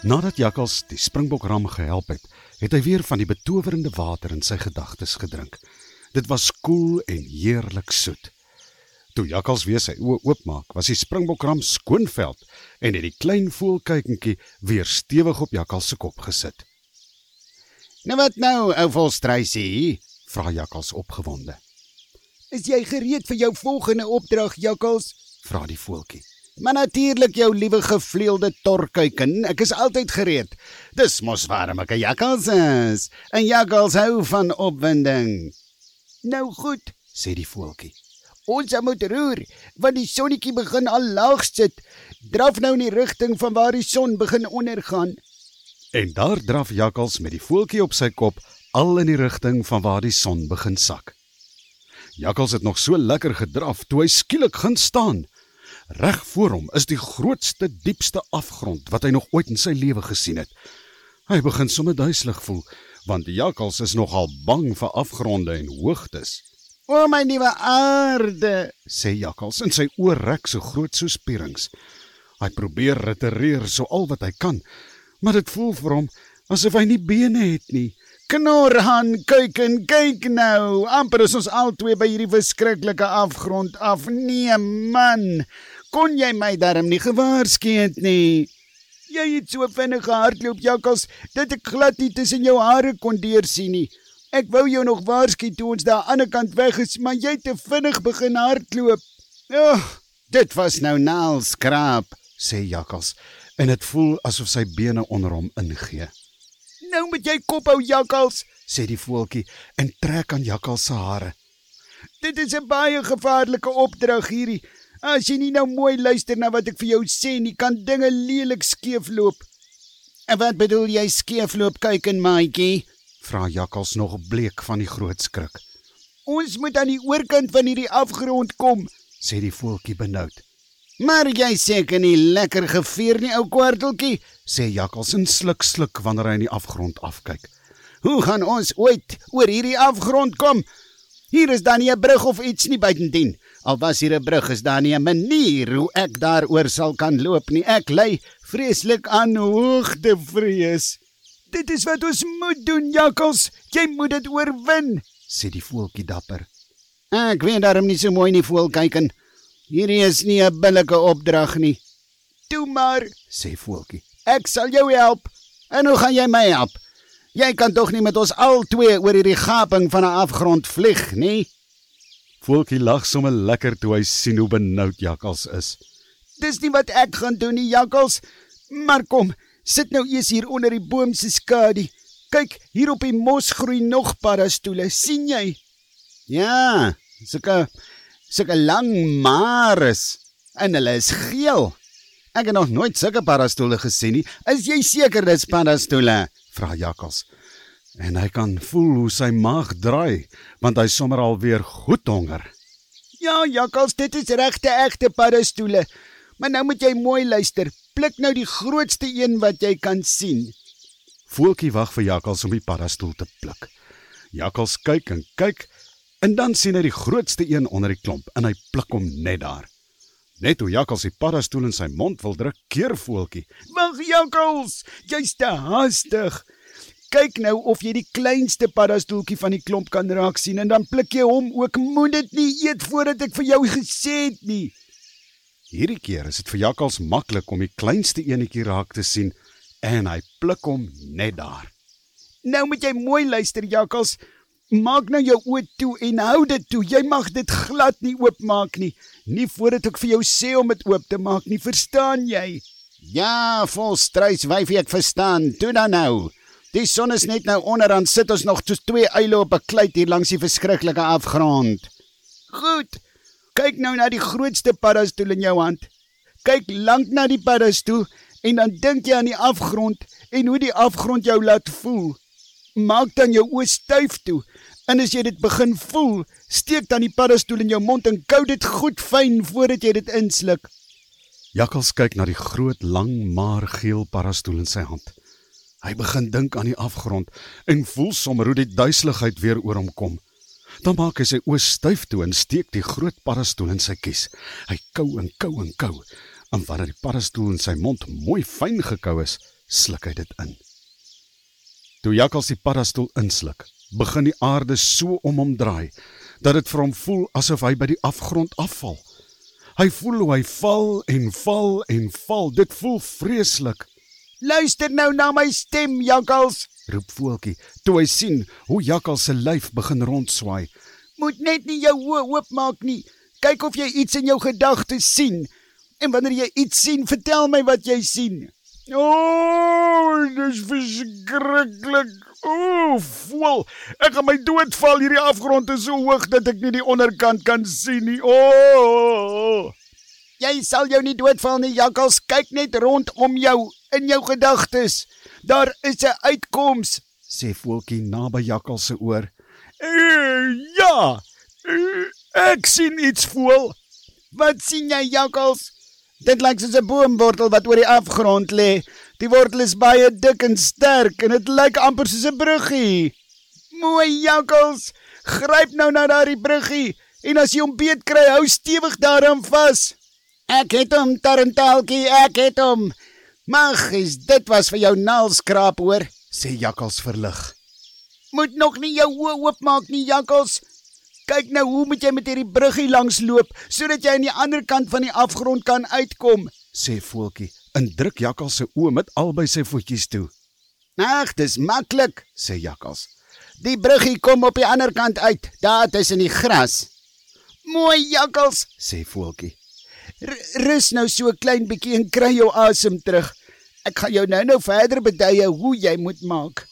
Nadat Jakkals die springbokram gehelp het, het hy weer van die betowerende water in sy gedagtes gedrink. Dit was koel en heerlik soet. Toe Jakkals weer sy oë oopmaak, was die springbokram skoonveld en het die klein voelkykentjie weer stewig op Jakkals se kop gesit. Nou wat nou, ou volstrysie? Vra Jakkals opgewonde. Is jy gereed vir jou volgende opdrag, Jakkals? Vra die voeltjie. Maar natuurlik jou liewe gevleelde torkuiken, ek is altyd gereed. Dis mos waarom ek 'n jakkals is. 'n Jakkals hou van opwinding. Nou goed, sê die voeltjie. Ons moet roer, want die sonnetjie begin al laag sit. Draf nou in die rigting van waar die son begin ondergaan. En daar draf Jakkals met die voeltjie op sy kop al in die rigting van waar die son begin sak. Jakkals het nog so lekker gedraf toe hy skielik gaan staan. Reg voor hom is die grootste, diepste afgrond wat hy nog ooit in sy lewe gesien het. Hy begin sommer duiselig voel, want die jakkals is nogal bang vir afgronde en hoogtes. "O my nuwe aarde," sê jakkals en sy oë rek so groot soos pierings. Hy probeer retireer so al wat hy kan, maar dit voel vir hom asof hy nie bene het nie. Knorhan, kyk en kyk nou. amper is ons albei by hierdie verskriklike afgrond af. Nee man, kon jy my darm nie gewaarsku het nie. Jy het so vinnig gehardloop, Jakkals, dat ek glad nie tussen jou hare kon deursien nie. Ek wou jou nog waarsku toe ons daar aan die ander kant weg is, maar jy het te vinnig begin hardloop. Ag, dit was nou naalskraap, sê Jakkals, en dit voel asof sy bene onder hom ingee. Nou moet jy kop hou, Jakkals, sê die voeltjie en trek aan Jakkals se hare. Dit is 'n baie gevaarlike opdrag hierdie. As jy nie nou mooi luister na wat ek vir jou sê nie, kan dinge lelik skeefloop. En wat bedoel jy skeefloop, kyk en maatjie? Vra Jakkals nog bleek van die groot skrik. Ons moet aan die oorkant van hierdie afgrond kom, sê die voeltjie benoud. Maar jy seker nie lekker geveer nie, ou kwarteltjie, sê Jakkals en sluk sluk wanneer hy in die afgrond afkyk. Hoe gaan ons ooit oor hierdie afgrond kom? Hier is dan nie 'n brug of iets nie buitendien. Al was hier 'n brug, is daar nie 'n manier hoe ek daaroor sal kan loop nie. Ek ly vreeslik aan hoogtevrees. Dit is wat ons moet doen, Jakkals. Jy moet dit oorwin, sê die voeltjie dapper. Ek weet daarom nie so mooi nie, voelkyken. Hierdie is nie 'n billike opdrag nie. Toe maar, sê voeltjie. Ek sal jou help. En hoe gaan jy my help? Jy kan tog nie met ons al twee oor hierdie gaping van 'n afgrond vlieg nie. Voeltjie lag sommer lekker toe hy sien hoe benoud Jakkals is. Dis nie wat ek gaan doen nie, Jakkals. Maar kom, sit nou eers hier onder die boom se skadu. Kyk, hier op die mos groei nog paddastoele, sien jy? Ja, sulke sulke lang mares en hulle is geel. Ek het nog nooit sulke paddastoele gesien nie. Is jy seker dis paddastoele? Vra Jakkals en hy kan voel hoe sy maag draai want hy sommer al weer goed honger. Ja, Jakkals, dit is regte egte paddastoele. Maar nou moet jy mooi luister. Pluk nou die grootste een wat jy kan sien. Voeltjie wag vir Jakkals om die paddastoel te pluk. Jakkals kyk en kyk en dan sien hy die grootste een onder die klomp en hy pluk hom net daar. Net hoe Jakkals die paddastoel in sy mond wil druk, keer Voeltjie. "Wag, Jakkals, jy's te haastig." Kyk nou of jy die kleinste paddastoeltjie van die klomp kan raak sien en dan pluk jy hom ook. Moet dit nie eet voordat ek vir jou gesê het nie. Hierdie keer is dit vir Jakkals maklik om die kleinste enetjie raak te sien en hy pluk hom net daar. Nou moet jy mooi luister, Jakkals. Maak nou jou oë toe en hou dit toe. Jy mag dit glad nie oopmaak nie. Nie voordat ek vir jou sê om dit oop te maak nie, verstaan jy? Ja, volstrys wyfie, ek verstaan. Doen dan nou. Die son is net nou onder aan sit ons nog soos twee uile op 'n kleit hier langs die verskriklike afgrond. Goed. Kyk nou na die grootste paddastoel in jou hand. Kyk lank na die paddastoel en dan dink jy aan die afgrond en hoe die afgrond jou laat voel. Maak dan jou oë styf toe en as jy dit begin voel, steek dan die paddastoel in jou mond en kou dit goed fyn voordat jy dit insluk. Jakkals kyk na die groot lang maar geel paddastoel in sy hand. Hy begin dink aan die afgrond en voel sommer hoe die duiseligheid weer oor hom kom. Dan maak hy sy oë styf toe en steek die groot paddastoel in sy kies. Hy kou en kou en kou. En wanneer die paddastoel in sy mond mooi fyn gekou is, sluk hy dit in. Toe Jakkals die paddastoel insluk, begin die aarde so om hom draai dat dit vir hom voel asof hy by die afgrond afval. Hy voel hoe hy val en val en val. Dit voel vreeslik. Luister nou na my stem, Jakkals, roep voeltjie toe hy sien hoe Jakkals se lyf begin rondswaai. Moet net nie jou oë oopmaak nie. Kyk of jy iets in jou gedagtes sien. En wanneer jy iets sien, vertel my wat jy sien. O, oh, dis verskriklik. O, oh, voel. Ek gaan my doodval. Hierdie afgrond is so hoog dat ek nie die onderkant kan sien nie. O. Oh. Jy sal jou nie doodval nie, Jakkals. Kyk net rondom jou in jou gedagtes. Daar is 'n uitkoms, sê voeltjie naby Jakkals se oor. Uh, ja. Uh, ek sien iets voel. Wat sien jy, Jakkals? Dit lyk soos 'n boomwortel wat oor die afgrond lê. Die wortel is baie dik en sterk en dit lyk amper soos 'n bruggie. Mooi jakkals, gryp nou na daardie bruggie en as jy hom beet kry, hou stewig daaraan vas. Ek het hom, Tarantalkie, ek het hom. Mag is dit was vir jou naalskraap hoor, sê jakkals verlig. Moet nog nie jou oë oopmaak nie, jakkals. Kyk nou hoe moet jy met hierdie bruggie langs loop sodat jy aan die ander kant van die afgrond kan uitkom, sê voeltjie. En druk Jakkals se oë met albei sy voetjies toe. Ag, dis maklik, sê Jakkals. Die bruggie kom op die ander kant uit, daar tussen die gras. Mooi Jakkals, sê voeltjie. Rus nou so 'n klein bietjie en kry jou asem terug. Ek gaan jou nou-nou verder beduie hoe jy moet maak.